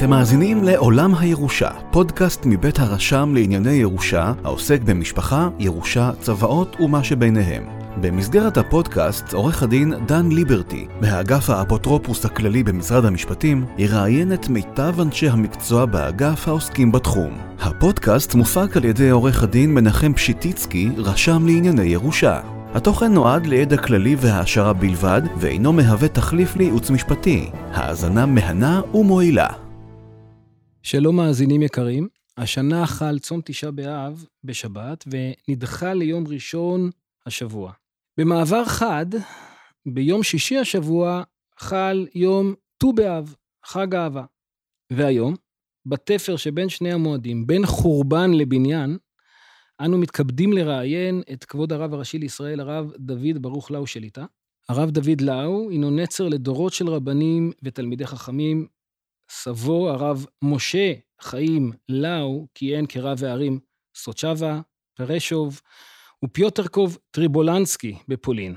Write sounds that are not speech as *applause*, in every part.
אתם מאזינים לעולם הירושה, פודקאסט מבית הרשם לענייני ירושה, העוסק במשפחה, ירושה, צוואות ומה שביניהם. במסגרת הפודקאסט, עורך הדין דן ליברטי, מהאגף האפוטרופוס הכללי במשרד המשפטים, יראיין את מיטב אנשי המקצוע באגף העוסקים בתחום. הפודקאסט מופק על ידי עורך הדין מנחם פשיטיצקי, רשם לענייני ירושה. התוכן נועד לידע כללי והעשרה בלבד, ואינו מהווה תחליף לייעוץ משפטי. האזנה מהנה ומועילה. שלום מאזינים יקרים, השנה חל צום תשעה באב בשבת ונדחה ליום ראשון השבוע. במעבר חד, ביום שישי השבוע חל יום ט"ו באב, חג אהבה. והיום, בתפר שבין שני המועדים, בין חורבן לבניין, אנו מתכבדים לראיין את כבוד הרב הראשי לישראל, הרב דוד ברוך לאו שליטה. הרב דוד לאו הינו נצר לדורות של רבנים ותלמידי חכמים. סבו, הרב משה חיים לאו, כיהן כרב הערים סוצ'בה, פרשוב ופיוטרקוב טריבולנסקי בפולין.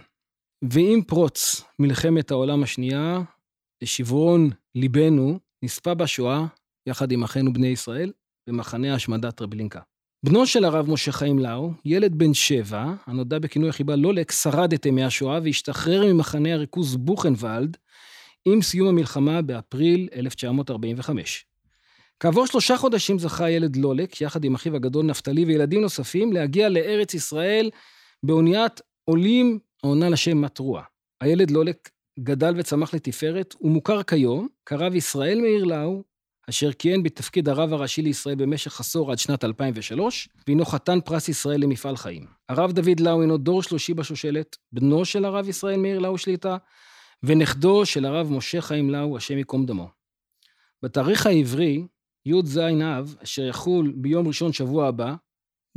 ועם פרוץ מלחמת העולם השנייה, לשברון ליבנו, נספה בשואה, יחד עם אחינו בני ישראל, במחנה השמדת טרבלינקה. בנו של הרב משה חיים לאו, ילד בן שבע, הנודע בכינוי החיבה לולק, שרד את ימי השואה והשתחרר ממחנה הריכוז בוכנוולד עם סיום המלחמה באפריל 1945. כעבור שלושה חודשים זכה הילד לולק, יחד עם אחיו הגדול נפתלי וילדים נוספים, להגיע לארץ ישראל באוניית עולים העונה לשם מטרוע. הילד לולק גדל וצמח לתפארת, ומוכר כיום כרב ישראל מאיר לאו, אשר כיהן בתפקיד הרב הראשי לישראל במשך עשור עד שנת 2003, והינו חתן פרס ישראל למפעל חיים. הרב דוד לאו הינו דור שלישי בשושלת, בנו של הרב ישראל מאיר לאו שליטה, ונכדו של הרב משה חיים לאו, השם ייקום דמו. בתאריך העברי, י"ז אב, אשר יחול ביום ראשון שבוע הבא,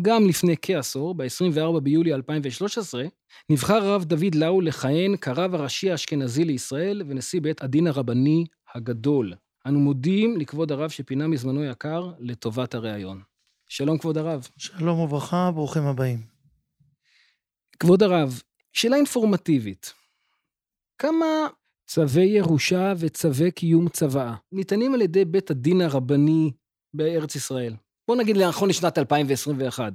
גם לפני כעשור, ב-24 ביולי 2013, נבחר הרב דוד לאו לכהן כרב הראשי האשכנזי לישראל ונשיא בית הדין הרבני הגדול. אנו מודים לכבוד הרב שפינה מזמנו יקר לטובת הראיון. שלום כבוד הרב. שלום וברכה, ברוכים הבאים. כבוד הרב, שאלה אינפורמטיבית. כמה צווי ירושה וצווי קיום צוואה ניתנים על ידי בית הדין הרבני בארץ ישראל? בוא נגיד לאחרון לשנת 2021.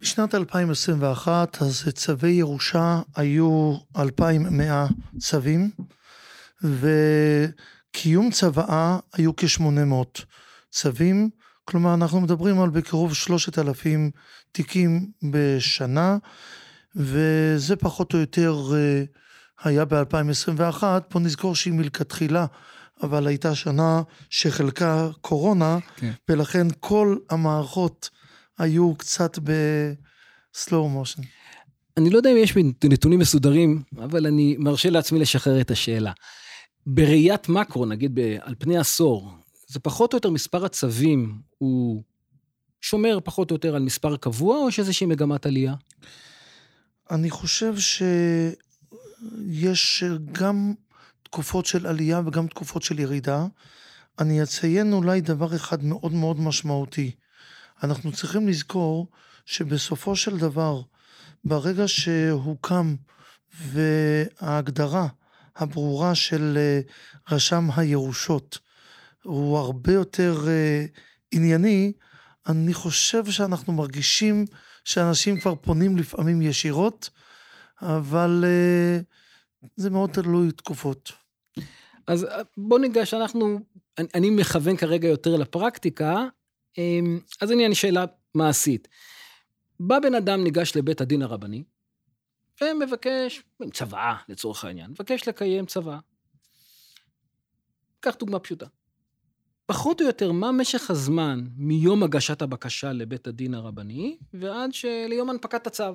בשנת 2021, אז צווי ירושה היו 2,100 צווים, וקיום צוואה היו כ-800 צווים, כלומר אנחנו מדברים על בקרוב 3,000 תיקים בשנה, וזה פחות או יותר אה, היה ב-2021, פה נזכור שהיא מלכתחילה, אבל הייתה שנה שחלקה קורונה, כן. ולכן כל המערכות היו קצת בסלואו מושן. אני לא יודע אם יש נתונים מסודרים, אבל אני מרשה לעצמי לשחרר את השאלה. בראיית מקרו, נגיד על פני עשור, זה פחות או יותר מספר הצווים הוא שומר פחות או יותר על מספר קבוע, או יש איזושהי מגמת עלייה? אני חושב שיש גם תקופות של עלייה וגם תקופות של ירידה. אני אציין אולי דבר אחד מאוד מאוד משמעותי. אנחנו צריכים לזכור שבסופו של דבר, ברגע שהוקם וההגדרה הברורה של אה, רשם הירושות הוא הרבה יותר אה, ענייני, אני חושב שאנחנו מרגישים שאנשים כבר פונים לפעמים ישירות, אבל אה, זה מאוד תלוי תקופות. אז בוא ניגש, אנחנו, אני, אני מכוון כרגע יותר לפרקטיקה, אמ, אז אני, אני שאלה מעשית. בא בן אדם, ניגש לבית הדין הרבני, ומבקש, צוואה לצורך העניין, מבקש לקיים צוואה. קח דוגמה פשוטה. פחות או יותר, מה משך הזמן מיום הגשת הבקשה לבית הדין הרבני ועד ליום הנפקת הצו?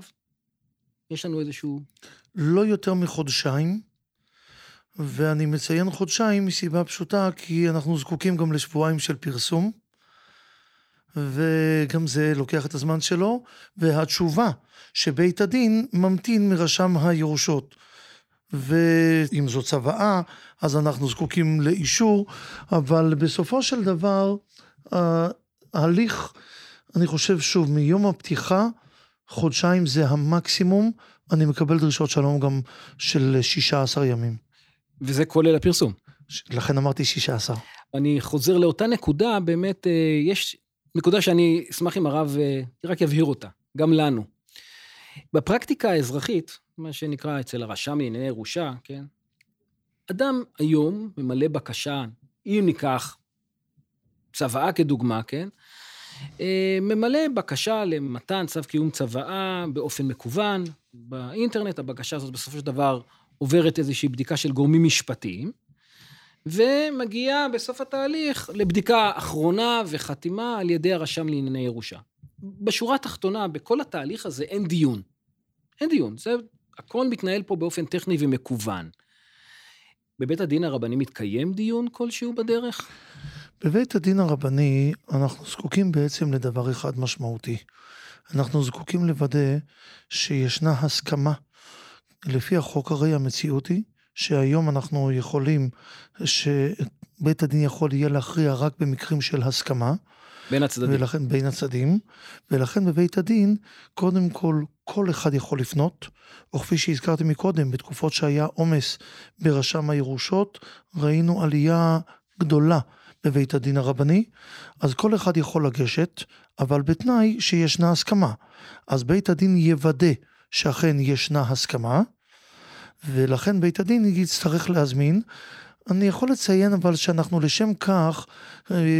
יש לנו איזשהו... לא יותר מחודשיים, ואני מציין חודשיים מסיבה פשוטה, כי אנחנו זקוקים גם לשבועיים של פרסום, וגם זה לוקח את הזמן שלו, והתשובה שבית הדין ממתין מרשם הירושות. ואם זו צוואה, אז אנחנו זקוקים לאישור, אבל בסופו של דבר, ההליך, אני חושב שוב, מיום הפתיחה חודשיים זה המקסימום, אני מקבל דרישות שלום גם של 16 ימים. וזה כולל הפרסום. לכן אמרתי 16. אני חוזר לאותה נקודה, באמת, אה, יש נקודה שאני אשמח אם הרב אה, רק יבהיר אותה, גם לנו. בפרקטיקה האזרחית, מה שנקרא אצל הרשם לענייני ירושה, כן? אדם היום ממלא בקשה, אם ניקח צוואה כדוגמה, כן? אה, ממלא בקשה למתן צו קיום צוואה באופן מקוון באינטרנט, הבקשה הזאת בסופו של דבר עוברת איזושהי בדיקה של גורמים משפטיים, ומגיעה בסוף התהליך לבדיקה אחרונה וחתימה על ידי הרשם לענייני ירושה. בשורה התחתונה, בכל התהליך הזה אין דיון. אין דיון. זה, הכל מתנהל פה באופן טכני ומקוון. בבית הדין הרבני מתקיים דיון כלשהו בדרך? בבית הדין הרבני אנחנו זקוקים בעצם לדבר אחד משמעותי. אנחנו זקוקים לוודא שישנה הסכמה. לפי החוק הרי המציאות היא שהיום אנחנו יכולים, שבית הדין יכול יהיה להכריע רק במקרים של הסכמה. בין הצדדים. ולכן, בין הצדדים. ולכן בבית הדין, קודם כל, כל אחד יכול לפנות, או כפי שהזכרתי מקודם, בתקופות שהיה עומס ברשם הירושות, ראינו עלייה גדולה בבית הדין הרבני, אז כל אחד יכול לגשת, אבל בתנאי שישנה הסכמה. אז בית הדין יוודא שאכן ישנה הסכמה, ולכן בית הדין יצטרך להזמין. אני יכול לציין אבל שאנחנו לשם כך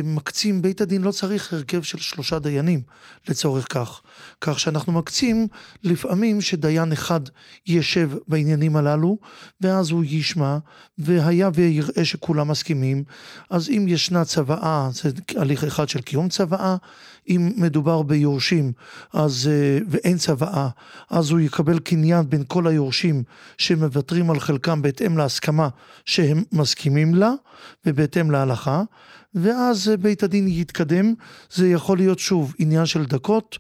מקצים, בית הדין לא צריך הרכב של שלושה דיינים לצורך כך. כך שאנחנו מקצים לפעמים שדיין אחד ישב בעניינים הללו, ואז הוא ישמע, והיה ויראה שכולם מסכימים, אז אם ישנה צוואה, זה הליך אחד של קיום צוואה, אם מדובר ביורשים אז, אה, ואין צוואה, אז הוא יקבל קניין בין כל היורשים שמוותרים על חלקם בהתאם להסכמה שהם מסכימים לה, ובהתאם להלכה. ואז בית הדין יתקדם, זה יכול להיות שוב עניין של דקות,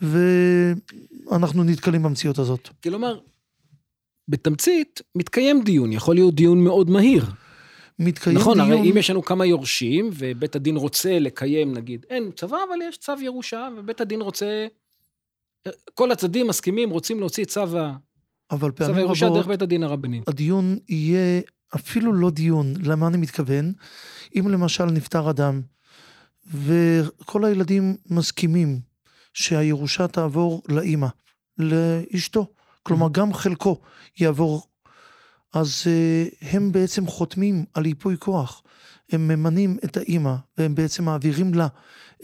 ואנחנו נתקלים במציאות הזאת. כלומר, בתמצית, מתקיים דיון, יכול להיות דיון מאוד מהיר. מתקיים נכון, דיון... נכון, הרי אם יש לנו כמה יורשים, ובית הדין רוצה לקיים, נגיד, אין צבא, אבל יש צו ירושה, ובית הדין רוצה... כל הצדדים מסכימים, רוצים להוציא צו ה... אבל צו פעמים הירושה רבות, דרך בית הדין הרבני. הדיון יהיה אפילו לא דיון, למה אני מתכוון? אם למשל נפטר אדם, וכל הילדים מסכימים שהירושה תעבור לאימא, לאשתו, כלומר גם חלקו יעבור, אז uh, הם בעצם חותמים על ייפוי כוח, הם ממנים את האימא, והם בעצם מעבירים לה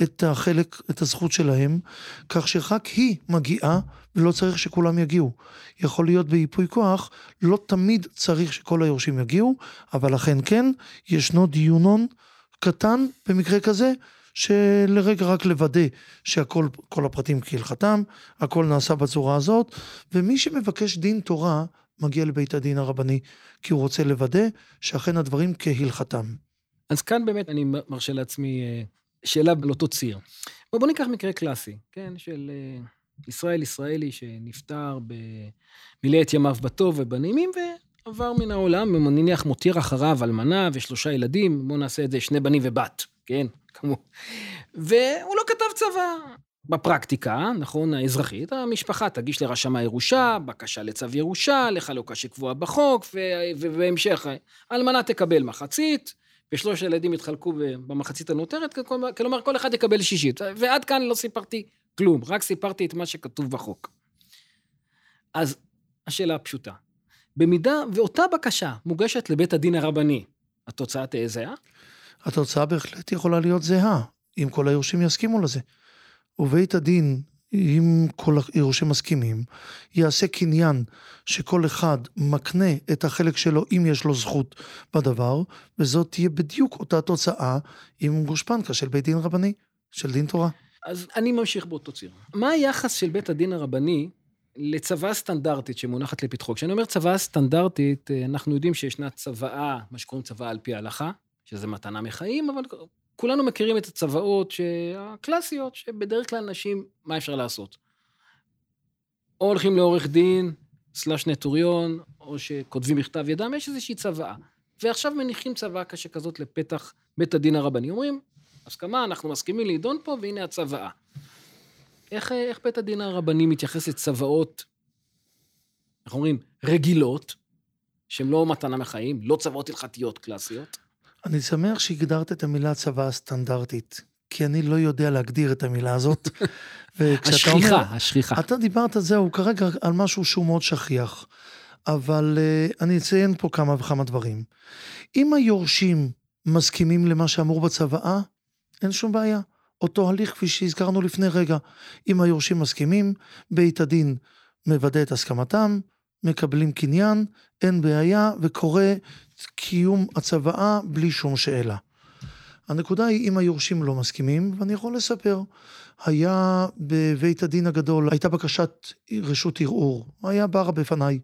את החלק, את הזכות שלהם, כך שרק היא מגיעה ולא צריך שכולם יגיעו. יכול להיות בייפוי כוח, לא תמיד צריך שכל היורשים יגיעו, אבל לכן כן, ישנו דיונון קטן במקרה כזה, שלרגע רק לוודא שהכל, כל הפרטים כהלכתם, הכל נעשה בצורה הזאת, ומי שמבקש דין תורה, מגיע לבית הדין הרבני, כי הוא רוצה לוודא שאכן הדברים כהלכתם. אז כאן באמת אני מרשה לעצמי אה, שאלה על אותו ציר. בוא, בוא ניקח מקרה קלאסי, כן, של אה, ישראל ישראלי שנפטר במילא את ימיו בטוב ובנעימים ועבר מן העולם, נניח מותיר אחריו אלמנה ושלושה ילדים, בואו נעשה את זה שני בנים ובת, כן, *laughs* כמו... והוא לא כתב צבא. בפרקטיקה, נכון, האזרחית, המשפחה תגיש לרשם הירושה, בקשה לצו ירושה, לחלוקה שקבועה בחוק, ובהמשך, האלמנה תקבל מחצית, ושלוש הילדים יתחלקו במחצית הנותרת, כלומר כל אחד יקבל שישית. ועד כאן לא סיפרתי כלום, רק סיפרתי את מה שכתוב בחוק. אז השאלה הפשוטה, במידה ואותה בקשה מוגשת לבית הדין הרבני, התוצאה תהיה זהה? התוצאה בהחלט יכולה להיות זהה, אם כל היורשים יסכימו לזה. ובית הדין, אם כל היורשים מסכימים, יעשה קניין שכל אחד מקנה את החלק שלו אם יש לו זכות בדבר, וזאת תהיה בדיוק אותה תוצאה עם גושפנקה של בית דין רבני, של דין תורה. אז אני ממשיך באותו ציר. מה היחס של בית הדין הרבני לצוואה סטנדרטית שמונחת לפתחו? כשאני אומר צוואה סטנדרטית, אנחנו יודעים שישנה צוואה, מה שקוראים צוואה על פי ההלכה, שזה מתנה מחיים, אבל כולנו מכירים את הצוואות הקלאסיות, שבדרך כלל אנשים, מה אפשר לעשות? או הולכים לעורך דין, סלאש נטוריון, או שכותבים מכתב ידם, יש איזושהי צוואה. ועכשיו מניחים צוואה קשה כזאת לפתח בית הדין הרבני. אומרים, הסכמה, אנחנו מסכימים להידון פה, והנה הצוואה. איך, איך בית הדין הרבני מתייחס לצוואות, איך אומרים, רגילות, שהן לא מתנה מחיים, לא צוואות הלכתיות קלאסיות? אני שמח שהגדרת את המילה צבא הסטנדרטית, כי אני לא יודע להגדיר את המילה הזאת. *laughs* השכיחה, אומר, השכיחה. אתה דיברת, זהו, כרגע על משהו שהוא מאוד שכיח, אבל uh, אני אציין פה כמה וכמה דברים. אם היורשים מסכימים למה שאמור בצוואה, אין שום בעיה. אותו הליך כפי שהזכרנו לפני רגע. אם היורשים מסכימים, בית הדין מוודא את הסכמתם, מקבלים קניין, אין בעיה, וקורה קיום הצוואה בלי שום שאלה. הנקודה היא אם היורשים לא מסכימים, ואני יכול לספר. היה בבית הדין הגדול, הייתה בקשת רשות ערעור, היה בר בפניי.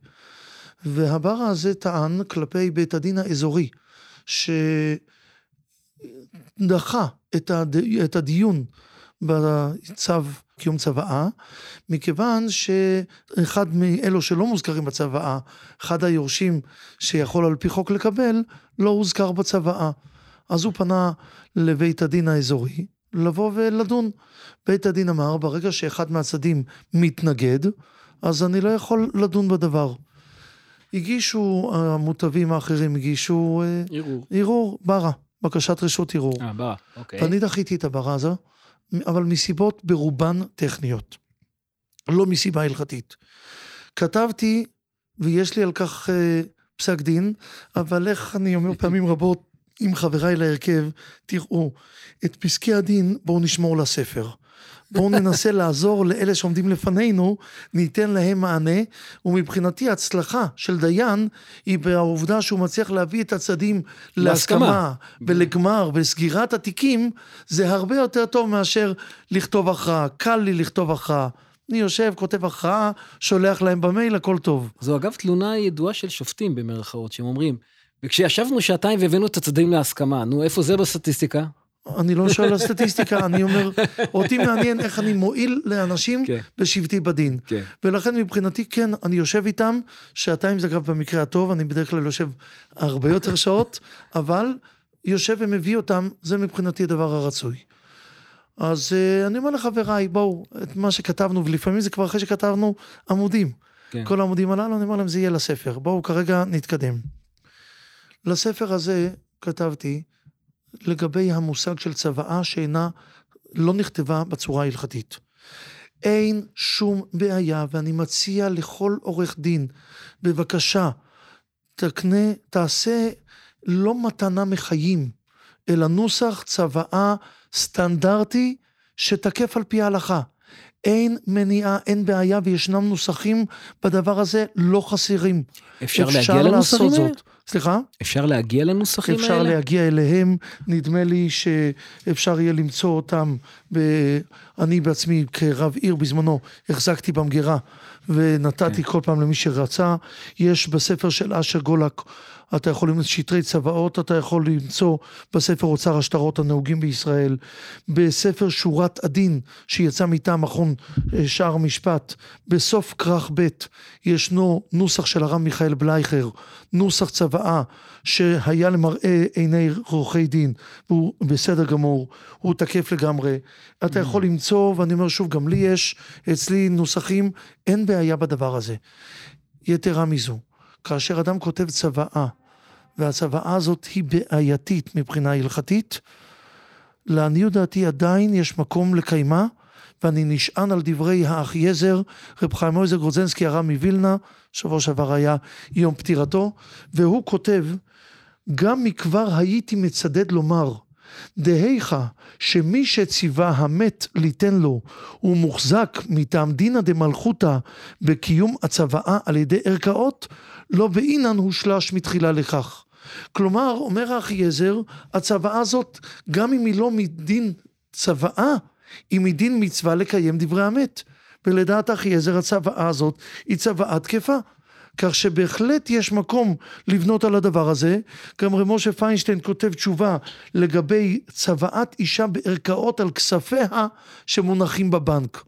והבר הזה טען כלפי בית הדין האזורי, שדחה את. את הדיון בצו קיום צוואה, מכיוון שאחד מאלו שלא מוזכרים בצוואה, אחד היורשים שיכול על פי חוק לקבל, לא הוזכר בצוואה. אז הוא פנה לבית הדין האזורי לבוא ולדון. בית הדין אמר, ברגע שאחד מהצדדים מתנגד, אז אני לא יכול לדון בדבר. הגישו, המוטבים האחרים הגישו... אה, ערעור. ערעור, ברא, בקשת רשות ערעור. אה, ברא, אוקיי. ואני דחיתי את הברא הזו, אבל מסיבות ברובן טכניות. לא מסיבה הלכתית. כתבתי, ויש לי על כך אה, פסק דין, אבל איך אני אומר *laughs* פעמים רבות עם חבריי להרכב, תראו, את פסקי הדין בואו נשמור לספר. בואו ננסה לעזור לאלה שעומדים לפנינו, ניתן להם מענה, ומבחינתי הצלחה של דיין היא בעובדה שהוא מצליח להביא את הצדדים להסכמה ולגמר ולסגירת התיקים, זה הרבה יותר טוב מאשר לכתוב הכרעה. קל לי לכתוב הכרעה. אני יושב, כותב הכרעה, שולח להם במייל, הכל טוב. זו אגב תלונה ידועה של שופטים במרכאות, שהם אומרים, וכשישבנו שעתיים והבאנו את הצדדים להסכמה, נו, איפה זה בסטטיסטיקה? אני לא שואל על סטטיסטיקה, אני אומר, אותי מעניין איך אני מועיל לאנשים כן. בשבטי בדין. כן. ולכן מבחינתי, כן, אני יושב איתם, שעתיים זה אגב במקרה הטוב, אני בדרך כלל יושב הרבה יותר שעות, אבל יושב ומביא אותם, זה מבחינתי הדבר הרצוי. אז uh, אני אומר לחבריי, בואו, את מה שכתבנו, ולפעמים זה כבר אחרי שכתבנו עמודים. כן. כל העמודים הללו, אני אומר להם, זה יהיה לספר. בואו כרגע נתקדם. לספר הזה כתבתי, לגבי המושג של צוואה שאינה, לא נכתבה בצורה ההלכתית. אין שום בעיה, ואני מציע לכל עורך דין, בבקשה, תקנה, תעשה לא מתנה מחיים, אלא נוסח צוואה סטנדרטי שתקף על פי ההלכה. אין מניעה, אין בעיה, וישנם נוסחים בדבר הזה לא חסרים. אפשר, אפשר להגיע לנוסחים האלה? סליחה? אפשר להגיע לנוסחים אפשר האלה? אפשר להגיע אליהם, נדמה לי שאפשר יהיה למצוא אותם. ב... אני בעצמי כרב עיר בזמנו החזקתי במגירה ונתתי כן. כל פעם למי שרצה. יש בספר של אשר גולק אתה יכול למצוא שטרי צוואות, אתה יכול למצוא בספר אוצר השטרות הנהוגים בישראל, בספר שורת הדין שיצא מטעם מכון אה, שער משפט, בסוף כרך ב' ישנו נוסח של הרב מיכאל בלייכר, נוסח צוואה שהיה למראה עיני עורכי דין, והוא בסדר גמור, הוא תקף לגמרי. אתה יכול למצוא, ואני אומר שוב, גם לי יש אצלי נוסחים, אין בעיה בדבר הזה. יתרה מזו, כאשר אדם כותב צוואה, והצוואה הזאת היא בעייתית מבחינה הלכתית, לעניות דעתי עדיין יש מקום לקיימה, ואני נשען על דברי האחייזר, רב חיים מויזר גרוזנסקי הרב מווילנה, שבוע שעבר היה יום פטירתו, והוא כותב, גם מכבר הייתי מצדד לומר, דהיכה שמי שציווה המת ליתן לו הוא מוחזק מטעם דינא דמלכותא בקיום הצוואה על ידי ערכאות, לא באינן הושלש מתחילה לכך. כלומר, אומר האחייזר, הצוואה הזאת, גם אם היא לא מדין צוואה, היא מדין מצווה לקיים דברי המת. ולדעת אחיעזר הצוואה הזאת היא צוואה תקפה. כך שבהחלט יש מקום לבנות על הדבר הזה. גם רב משה פיינשטיין כותב תשובה לגבי צוואת אישה בערכאות על כספיה שמונחים בבנק.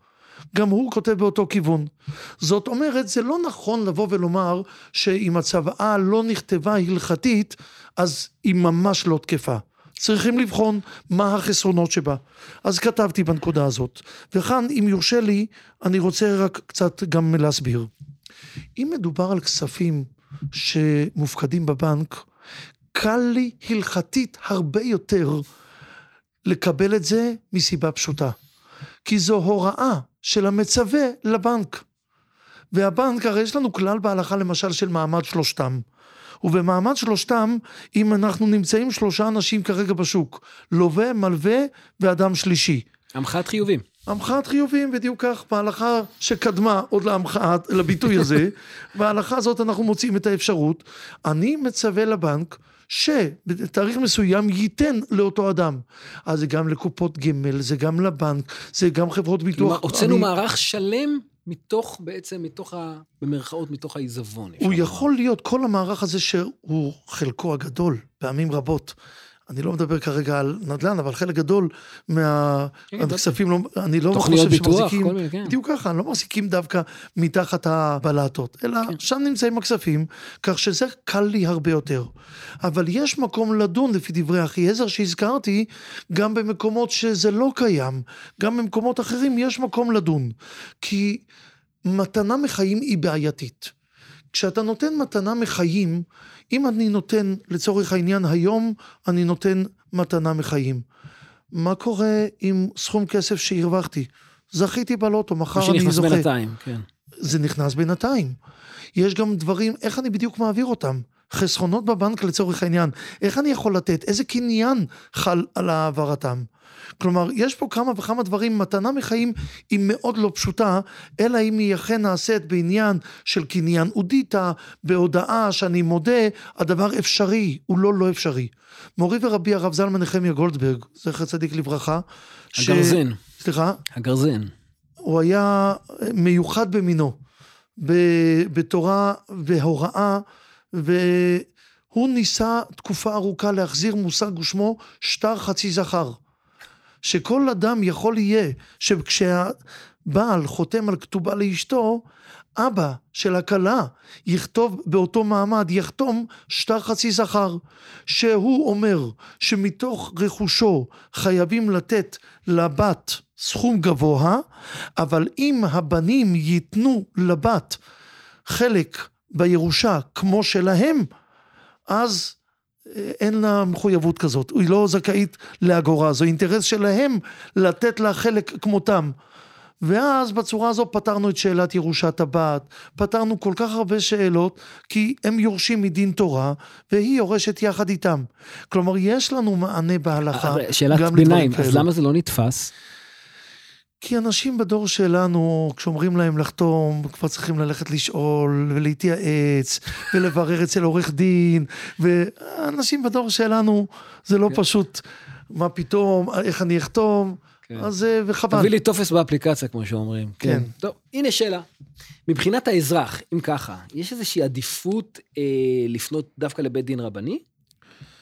גם הוא כותב באותו כיוון. זאת אומרת, זה לא נכון לבוא ולומר שאם הצוואה לא נכתבה הלכתית, אז היא ממש לא תקפה. צריכים לבחון מה החסרונות שבה. אז כתבתי בנקודה הזאת. וכאן, אם יורשה לי, אני רוצה רק קצת גם להסביר. אם מדובר על כספים שמופקדים בבנק, קל לי הלכתית הרבה יותר לקבל את זה מסיבה פשוטה. כי זו הוראה של המצווה לבנק. והבנק, הרי יש לנו כלל בהלכה למשל של מעמד שלושתם. ובמעמד שלושתם, אם אנחנו נמצאים שלושה אנשים כרגע בשוק, לווה, מלווה ואדם שלישי. המחאת חיובים. המחאת חיובים, בדיוק כך, בהלכה שקדמה עוד להמחאת, לביטוי הזה, *laughs* בהלכה הזאת אנחנו מוצאים את האפשרות. אני מצווה לבנק שבתאריך מסוים ייתן לאותו אדם. אז זה גם לקופות גמל, זה גם לבנק, זה גם חברות ביטוח. כלומר, הוצאנו אני... מערך שלם מתוך, בעצם, מתוך ה... במרכאות, מתוך העיזבון. הוא יכול להיות, כל המערך הזה שהוא חלקו הגדול, פעמים רבות. אני לא מדבר כרגע על נדל"ן, אבל חלק גדול מהכספים, כן, לא, אני לא חושב שמחזיקים, כן. בדיוק ככה, אני לא מחזיקים דווקא מתחת הבלטות, אלא כן. שם נמצאים הכספים, כך שזה קל לי הרבה יותר. אבל יש מקום לדון, לפי דברי אחי עזר שהזכרתי, גם במקומות שזה לא קיים, גם במקומות אחרים יש מקום לדון. כי מתנה מחיים היא בעייתית. כשאתה נותן מתנה מחיים, אם אני נותן, לצורך העניין, היום אני נותן מתנה מחיים. מה קורה עם סכום כסף שהרווחתי? זכיתי בלוטו, מחר אני זוכה. שנכנס בינתיים, כן. זה נכנס בינתיים. יש גם דברים, איך אני בדיוק מעביר אותם? חסכונות בבנק לצורך העניין, איך אני יכול לתת? איזה קניין חל על העברתם? כלומר, יש פה כמה וכמה דברים, מתנה מחיים היא מאוד לא פשוטה, אלא אם היא אכן נעשית בעניין של קניין אודיטה, בהודעה שאני מודה, הדבר אפשרי, הוא לא לא אפשרי. מורי ורבי הרב זלמן נחמיה גולדברג, זכר צדיק לברכה. הגרזן. ש... סליחה? הגרזן. הוא היה מיוחד במינו, בתורה, בהוראה, והוא ניסה תקופה ארוכה להחזיר מושג ושמו שטר חצי זכר. שכל אדם יכול יהיה, שכשהבעל חותם על כתובה לאשתו, אבא של הכלה יכתוב באותו מעמד, יחתום שטר חצי זכר, שהוא אומר שמתוך רכושו חייבים לתת לבת סכום גבוה, אבל אם הבנים ייתנו לבת חלק בירושה כמו שלהם, אז אין לה מחויבות כזאת, היא לא זכאית לאגורה, זו אינטרס שלהם לתת לה חלק כמותם. ואז בצורה הזו פתרנו את שאלת ירושת הבת, פתרנו כל כך הרבה שאלות, כי הם יורשים מדין תורה, והיא יורשת יחד איתם. כלומר, יש לנו מענה בהלכה. שאלת ביניים, אז למה זה לא נתפס? כי אנשים בדור שלנו, כשאומרים להם לחתום, כבר צריכים ללכת לשאול ולהתייעץ ולברר אצל עורך דין, ואנשים בדור שלנו, זה לא כן. פשוט, מה פתאום, איך אני אחתום, כן. אז וחבל. תביא לי טופס באפליקציה, כמו שאומרים. כן. כן. טוב, הנה שאלה. מבחינת האזרח, אם ככה, יש איזושהי עדיפות אה, לפנות דווקא לבית דין רבני?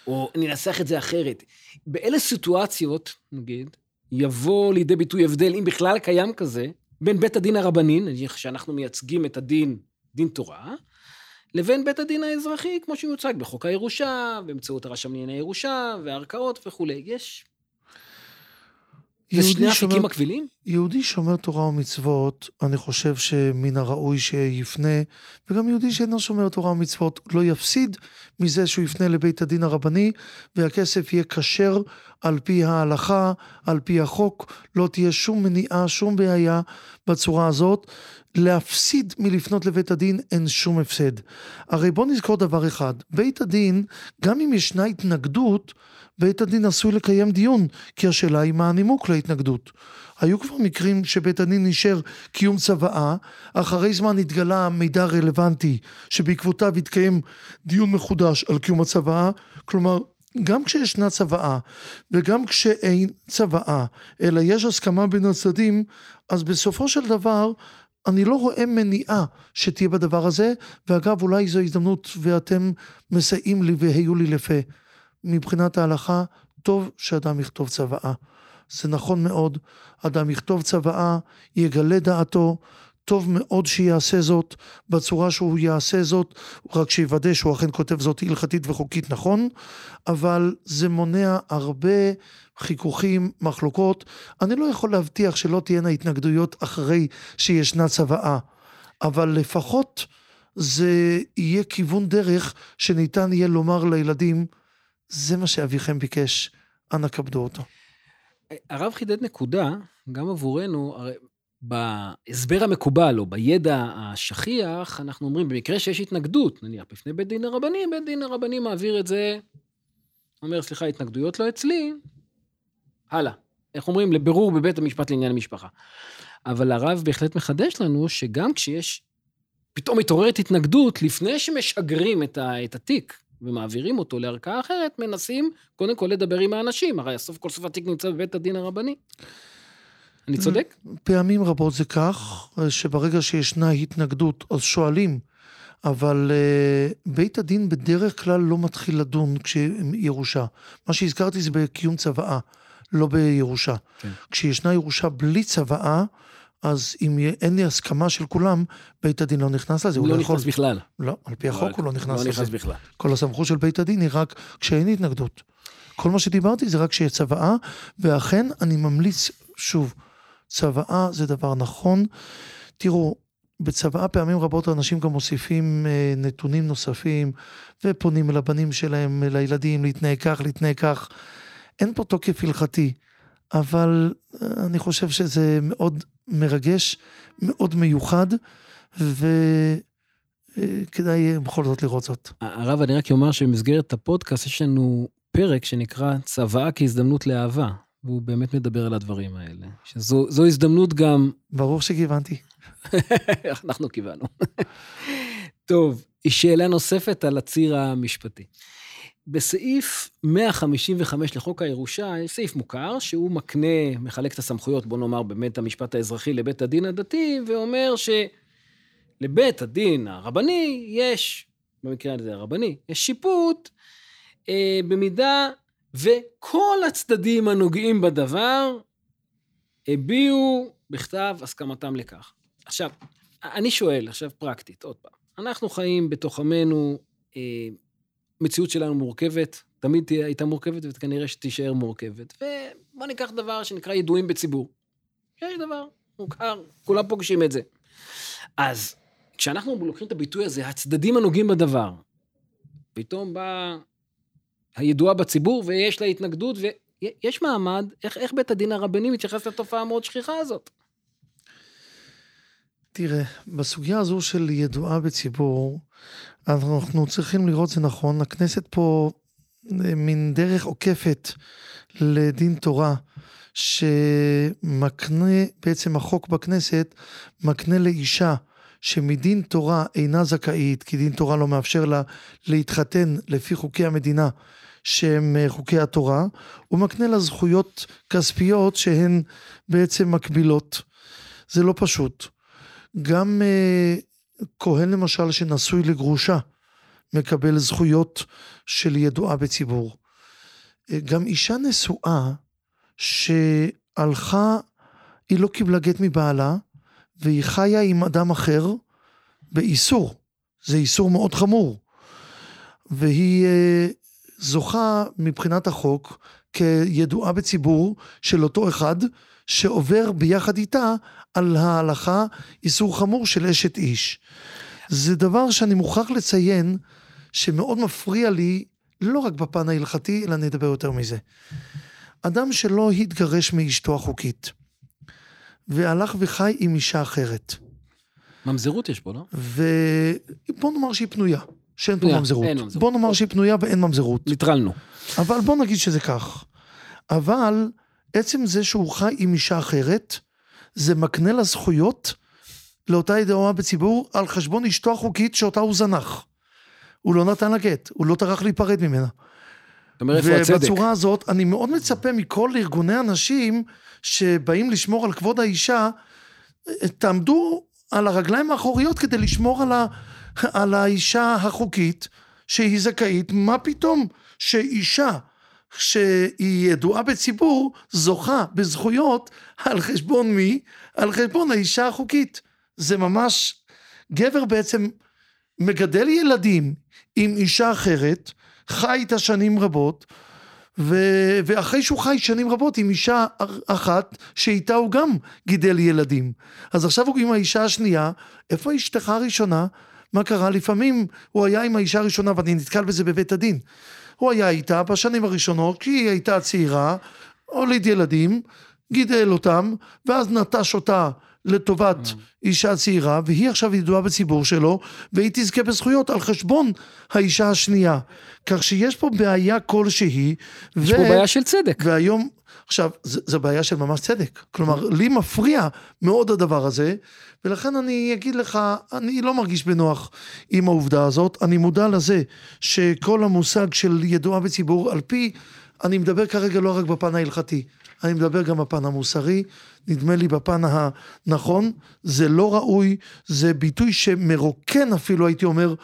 או ננסח את זה אחרת. באילו סיטואציות, נגיד, יבוא לידי ביטוי הבדל, אם בכלל קיים כזה, בין בית הדין הרבני, נניח שאנחנו מייצגים את הדין, דין תורה, לבין בית הדין האזרחי, כמו שהוא יוצג בחוק הירושה, באמצעות הרשם לענייני ירושה, והערכאות וכולי. יש... זה שני אפיקים מקבילים? יהודי שומר תורה ומצוות, אני חושב שמן הראוי שיפנה, וגם יהודי שאינו שומר תורה ומצוות לא יפסיד מזה שהוא יפנה לבית הדין הרבני, והכסף יהיה כשר על פי ההלכה, על פי החוק, לא תהיה שום מניעה, שום בעיה בצורה הזאת. להפסיד מלפנות לבית הדין אין שום הפסד. הרי בוא נזכור דבר אחד, בית הדין, גם אם ישנה התנגדות, בית הדין עשוי לקיים דיון, כי השאלה היא מה הנימוק להתנגדות. היו כבר מקרים שבית הדין אישר קיום צוואה, אחרי זמן התגלה מידע רלוונטי שבעקבותיו התקיים דיון מחודש על קיום הצוואה, כלומר גם כשישנה צוואה וגם כשאין צוואה, אלא יש הסכמה בין הצדדים, אז בסופו של דבר אני לא רואה מניעה שתהיה בדבר הזה, ואגב אולי זו הזדמנות ואתם מסייעים לי והיו לי לפה. מבחינת ההלכה, טוב שאדם יכתוב צוואה. זה נכון מאוד, אדם יכתוב צוואה, יגלה דעתו, טוב מאוד שיעשה זאת בצורה שהוא יעשה זאת, רק שיוודא שהוא אכן כותב זאת הלכתית וחוקית נכון, אבל זה מונע הרבה חיכוכים, מחלוקות. אני לא יכול להבטיח שלא תהיינה התנגדויות אחרי שישנה צוואה, אבל לפחות זה יהיה כיוון דרך שניתן יהיה לומר לילדים, זה מה שאביכם ביקש, אנא כבדו אותו. הרב חידד נקודה, גם עבורנו, הרי בהסבר המקובל או בידע השכיח, אנחנו אומרים, במקרה שיש התנגדות, נניח בפני בית דין הרבני, בית דין הרבני מעביר את זה, אומר, סליחה, התנגדויות לא אצלי, הלאה. איך אומרים? לבירור בבית המשפט לעניין המשפחה. אבל הרב בהחלט מחדש לנו שגם כשיש, פתאום מתעוררת התנגדות, לפני שמשגרים את, ה, את התיק ומעבירים אותו לערכאה אחרת, מנסים קודם כל לדבר עם האנשים, הרי הסוף כל סוף התיק נמצא בבית הדין הרבני. אני צודק? פעמים רבות זה כך, שברגע שישנה התנגדות, אז שואלים, אבל uh, בית הדין בדרך כלל לא מתחיל לדון כשירושה. מה שהזכרתי זה בקיום צוואה, לא בירושה. כן. כשישנה ירושה בלי צוואה, אז אם אין לי הסכמה של כולם, בית הדין לא נכנס לזה. הוא לא, לא נכנס יכול... בכלל. לא, על פי החוק לא, הוא לא נכנס לא לזה. לא נכנס בכלל. כל הסמכות של בית הדין היא רק כשאין התנגדות. כל מה שדיברתי זה רק כשיש צוואה, ואכן אני ממליץ, שוב, צוואה זה דבר נכון. תראו, בצוואה פעמים רבות אנשים גם מוסיפים אה, נתונים נוספים, ופונים אל הבנים שלהם, לילדים, להתנהג כך, להתנהג כך. אין פה תוקף הלכתי, אבל אה, אני חושב שזה מאוד מרגש, מאוד מיוחד, וכדאי אה, בכל זאת לראות זאת. הרב, אני רק אומר שבמסגרת הפודקאסט יש לנו פרק שנקרא צוואה כהזדמנות לאהבה. והוא באמת מדבר על הדברים האלה. שזו הזדמנות גם... ברור שכיוונתי. *laughs* אנחנו כיוונו. טוב, שאלה נוספת על הציר המשפטי. בסעיף 155 לחוק הירושה, יש סעיף מוכר שהוא מקנה, מחלק את הסמכויות, בוא נאמר, באמת המשפט האזרחי לבית הדין הדתי, ואומר שלבית הדין הרבני יש, במקרה הזה הרבני, יש שיפוט אה, במידה וכל הצדדים הנוגעים בדבר הביעו בכתב הסכמתם לכך. עכשיו, אני שואל, עכשיו פרקטית, עוד פעם, אנחנו חיים בתוך עמנו, אה, מציאות שלנו מורכבת, תמיד תהיה, הייתה מורכבת וכנראה שתישאר מורכבת. ובוא ניקח דבר שנקרא ידועים בציבור. יש דבר מוכר, כולם פוגשים את זה. אז כשאנחנו לוקחים את הביטוי הזה, הצדדים הנוגעים בדבר, פתאום בא הידועה בציבור ויש לה התנגדות, ויש מעמד, איך, איך בית הדין הרבני מתייחס לתופעה המאוד שכיחה הזאת? תראה, בסוגיה הזו של ידועה בציבור, אנחנו צריכים לראות זה נכון, הכנסת פה אה, מין דרך עוקפת לדין תורה, שמקנה, בעצם החוק בכנסת, מקנה לאישה שמדין תורה אינה זכאית, כי דין תורה לא מאפשר לה להתחתן לפי חוקי המדינה שהם אה, חוקי התורה, הוא מקנה לה זכויות כספיות שהן בעצם מקבילות. זה לא פשוט. גם אה, כהן למשל שנשוי לגרושה, מקבל זכויות של ידועה בציבור. אה, גם אישה נשואה שהלכה, היא לא קיבלה גט מבעלה, והיא חיה עם אדם אחר באיסור. זה איסור מאוד חמור. והיא זוכה מבחינת החוק כידועה בציבור של אותו אחד שעובר ביחד איתה על ההלכה איסור חמור של אשת איש. זה דבר שאני מוכרח לציין שמאוד מפריע לי לא רק בפן ההלכתי אלא נדבר יותר מזה. אדם שלא התגרש מאשתו החוקית והלך וחי עם אישה אחרת. ממזרות יש פה, לא? ובוא נאמר שהיא פנויה. שאין פה ממזרות. בוא נאמר שהיא פנויה ואין ממזרות. ניטרלנו. אבל בוא נגיד שזה כך. אבל עצם זה שהוא חי עם אישה אחרת, זה מקנה לה זכויות לאותה ידועה בציבור על חשבון אשתו החוקית שאותה הוא זנח. הוא לא נתן לה גט, הוא לא טרח להיפרד ממנה. זאת אומרת, איפה הצדק? ובצורה הזאת, אני מאוד מצפה מכל ארגוני הנשים שבאים לשמור על כבוד האישה, תעמדו על הרגליים האחוריות כדי לשמור על, ה, על האישה החוקית שהיא זכאית, מה פתאום שאישה שהיא ידועה בציבור זוכה בזכויות על חשבון מי? על חשבון האישה החוקית. זה ממש, גבר בעצם מגדל ילדים עם אישה אחרת, חי איתה שנים רבות, ו... ואחרי שהוא חי שנים רבות עם אישה אחת, שאיתה הוא גם גידל ילדים. אז עכשיו הוא עם האישה השנייה, איפה אשתך הראשונה? מה קרה? לפעמים הוא היה עם האישה הראשונה, ואני נתקל בזה בבית הדין. הוא היה איתה בשנים הראשונות, כי היא הייתה צעירה, הוליד ילדים, גידל אותם, ואז נטש אותה לטובת mm. אישה צעירה, והיא עכשיו ידועה בציבור שלו, והיא תזכה בזכויות על חשבון האישה השנייה. כך שיש פה בעיה כלשהי. יש ו... פה בעיה של צדק. והיום, עכשיו, זו בעיה של ממש צדק. כלומר, לי מפריע מאוד הדבר הזה, ולכן אני אגיד לך, אני לא מרגיש בנוח עם העובדה הזאת. אני מודע לזה שכל המושג של ידועה בציבור, על פי, אני מדבר כרגע לא רק בפן ההלכתי, אני מדבר גם בפן המוסרי, נדמה לי בפן הנכון, זה לא ראוי, זה ביטוי שמרוקן אפילו, הייתי אומר,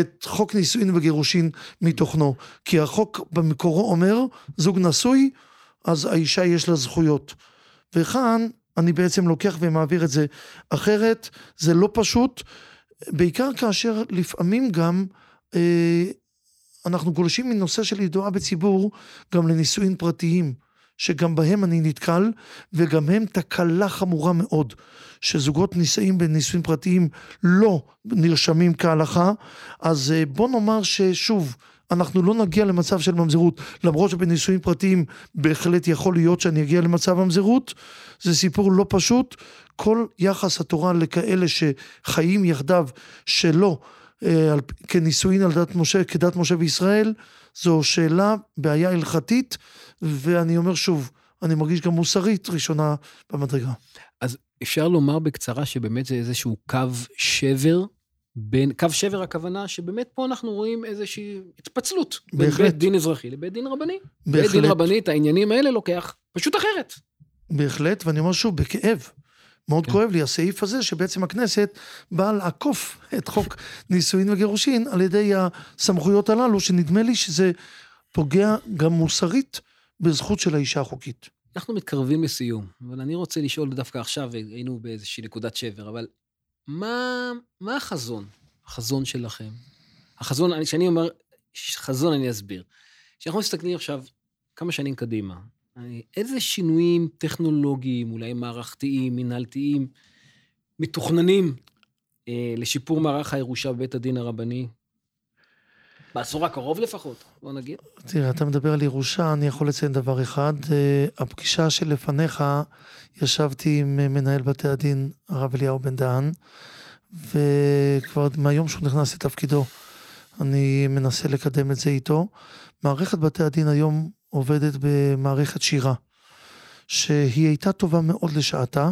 את חוק נישואין וגירושין מתוכנו. כי החוק במקורו אומר, זוג נשוי, אז האישה יש לה זכויות. וכאן אני בעצם לוקח ומעביר את זה אחרת, זה לא פשוט, בעיקר כאשר לפעמים גם אה, אנחנו גולשים מנושא של ידועה בציבור גם לנישואין פרטיים. שגם בהם אני נתקל, וגם הם תקלה חמורה מאוד, שזוגות נישאים בנישואים פרטיים לא נרשמים כהלכה, אז אה, בוא נאמר ששוב, אנחנו לא נגיע למצב של ממזרות, למרות שבנישואים פרטיים בהחלט יכול להיות שאני אגיע למצב ממזרות, זה סיפור לא פשוט, כל יחס התורה לכאלה שחיים יחדיו שלא אה, כנישואין על דת משה, כדת משה וישראל, זו שאלה, בעיה הלכתית, ואני אומר שוב, אני מרגיש גם מוסרית ראשונה במדרגה. אז אפשר לומר בקצרה שבאמת זה איזשהו קו שבר בין, קו שבר הכוונה שבאמת פה אנחנו רואים איזושהי התפצלות. בהחלט. בין בית דין אזרחי לבית דין רבני. בהחלט. בית דין רבני את העניינים האלה לוקח פשוט אחרת. בהחלט, ואני אומר שוב, בכאב. מאוד כן. כואב לי הסעיף הזה, שבעצם הכנסת באה לעקוף את חוק נישואין וגירושין על ידי הסמכויות הללו, שנדמה לי שזה פוגע גם מוסרית בזכות של האישה החוקית. אנחנו מתקרבים לסיום, אבל אני רוצה לשאול דווקא עכשיו, היינו באיזושהי נקודת שבר, אבל מה, מה החזון? החזון שלכם? החזון, כשאני אומר חזון, אני אסביר. כשאנחנו מסתכלים עכשיו כמה שנים קדימה, איזה שינויים טכנולוגיים, אולי מערכתיים, מנהלתיים, מתוכננים אה, לשיפור מערך הירושה בבית הדין הרבני? בעשור הקרוב לפחות, בוא נגיד. תראה, אתה מדבר על ירושה, אני יכול לציין דבר אחד. אה, הפגישה שלפניך, ישבתי עם מנהל בתי הדין, הרב אליהו בן דהן, וכבר מהיום שהוא נכנס לתפקידו, אני מנסה לקדם את זה איתו. מערכת בתי הדין היום עובדת במערכת שירה, שהיא הייתה טובה מאוד לשעתה,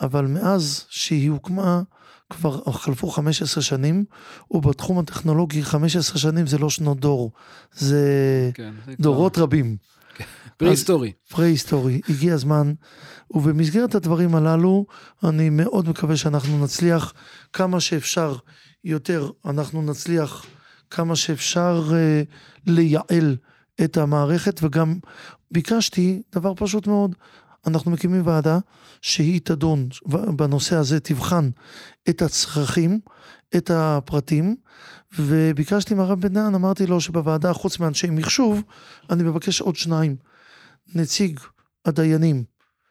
אבל מאז שהיא הוקמה, כבר חלפו 15 שנים, ובתחום הטכנולוגי 15 שנים זה לא שנות דור, זה כן, דורות כבר... רבים. כן. פרה-היסטורי. פרה-היסטורי. הגיע הזמן, ובמסגרת הדברים הללו, אני מאוד מקווה שאנחנו נצליח כמה שאפשר יותר, אנחנו נצליח כמה שאפשר uh, לייעל את המערכת, וגם ביקשתי דבר פשוט מאוד, אנחנו מקימים ועדה שהיא תדון בנושא הזה, תבחן את הצרכים, את הפרטים, וביקשתי מהרב בן דהן, אמרתי לו שבוועדה, חוץ מאנשי מחשוב, אני מבקש עוד שניים. נציג הדיינים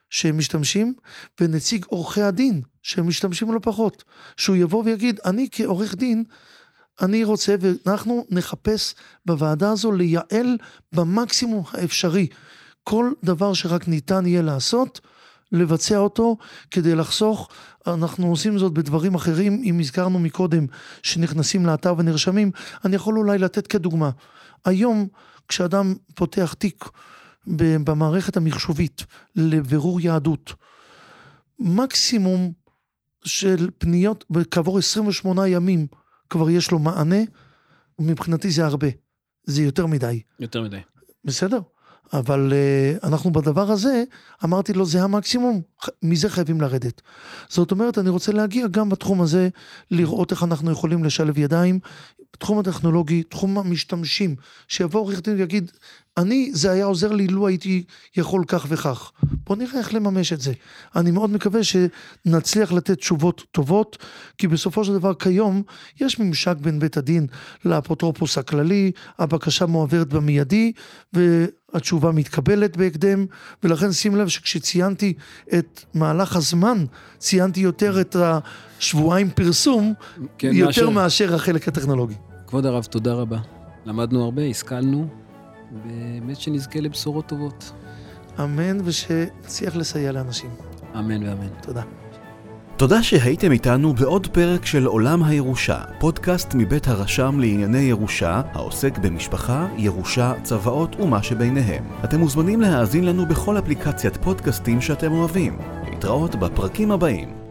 שהם משתמשים, ונציג עורכי הדין שהם משתמשים לא פחות. שהוא יבוא ויגיד, אני כעורך דין, אני רוצה, ואנחנו נחפש בוועדה הזו לייעל במקסימום האפשרי. כל דבר שרק ניתן יהיה לעשות, לבצע אותו כדי לחסוך. אנחנו עושים זאת בדברים אחרים, אם הזכרנו מקודם שנכנסים לאתר ונרשמים, אני יכול אולי לתת כדוגמה. היום כשאדם פותח תיק במערכת המחשובית לבירור יהדות, מקסימום של פניות כעבור 28 ימים כבר יש לו מענה, מבחינתי זה הרבה. זה יותר מדי. יותר מדי. בסדר? אבל uh, אנחנו בדבר הזה, אמרתי לו, זה המקסימום, מזה חייבים לרדת. זאת אומרת, אני רוצה להגיע גם בתחום הזה, לראות איך אנחנו יכולים לשלב ידיים, תחום הטכנולוגי, תחום המשתמשים, שיבוא עורך דין ויגיד, אני, זה היה עוזר לי לו הייתי יכול כך וכך. בוא נראה איך לממש את זה. אני מאוד מקווה שנצליח לתת תשובות טובות, כי בסופו של דבר כיום יש ממשק בין בית הדין לאפוטרופוס הכללי, הבקשה מועברת במיידי, והתשובה מתקבלת בהקדם, ולכן שים לב שכשציינתי את מהלך הזמן, ציינתי יותר את השבועיים פרסום, כן, יותר מאשר... מאשר החלק הטכנולוגי. כבוד הרב, תודה רבה. למדנו הרבה, השכלנו. באמת שנזכה לבשורות טובות. אמן, ושנצליח לסייע לאנשים. אמן ואמן. תודה. תודה שהייתם איתנו בעוד פרק של עולם הירושה, פודקאסט מבית הרשם לענייני ירושה, העוסק במשפחה, ירושה, צוואות ומה שביניהם. אתם מוזמנים להאזין לנו בכל אפליקציית פודקאסטים שאתם אוהבים. להתראות בפרקים הבאים.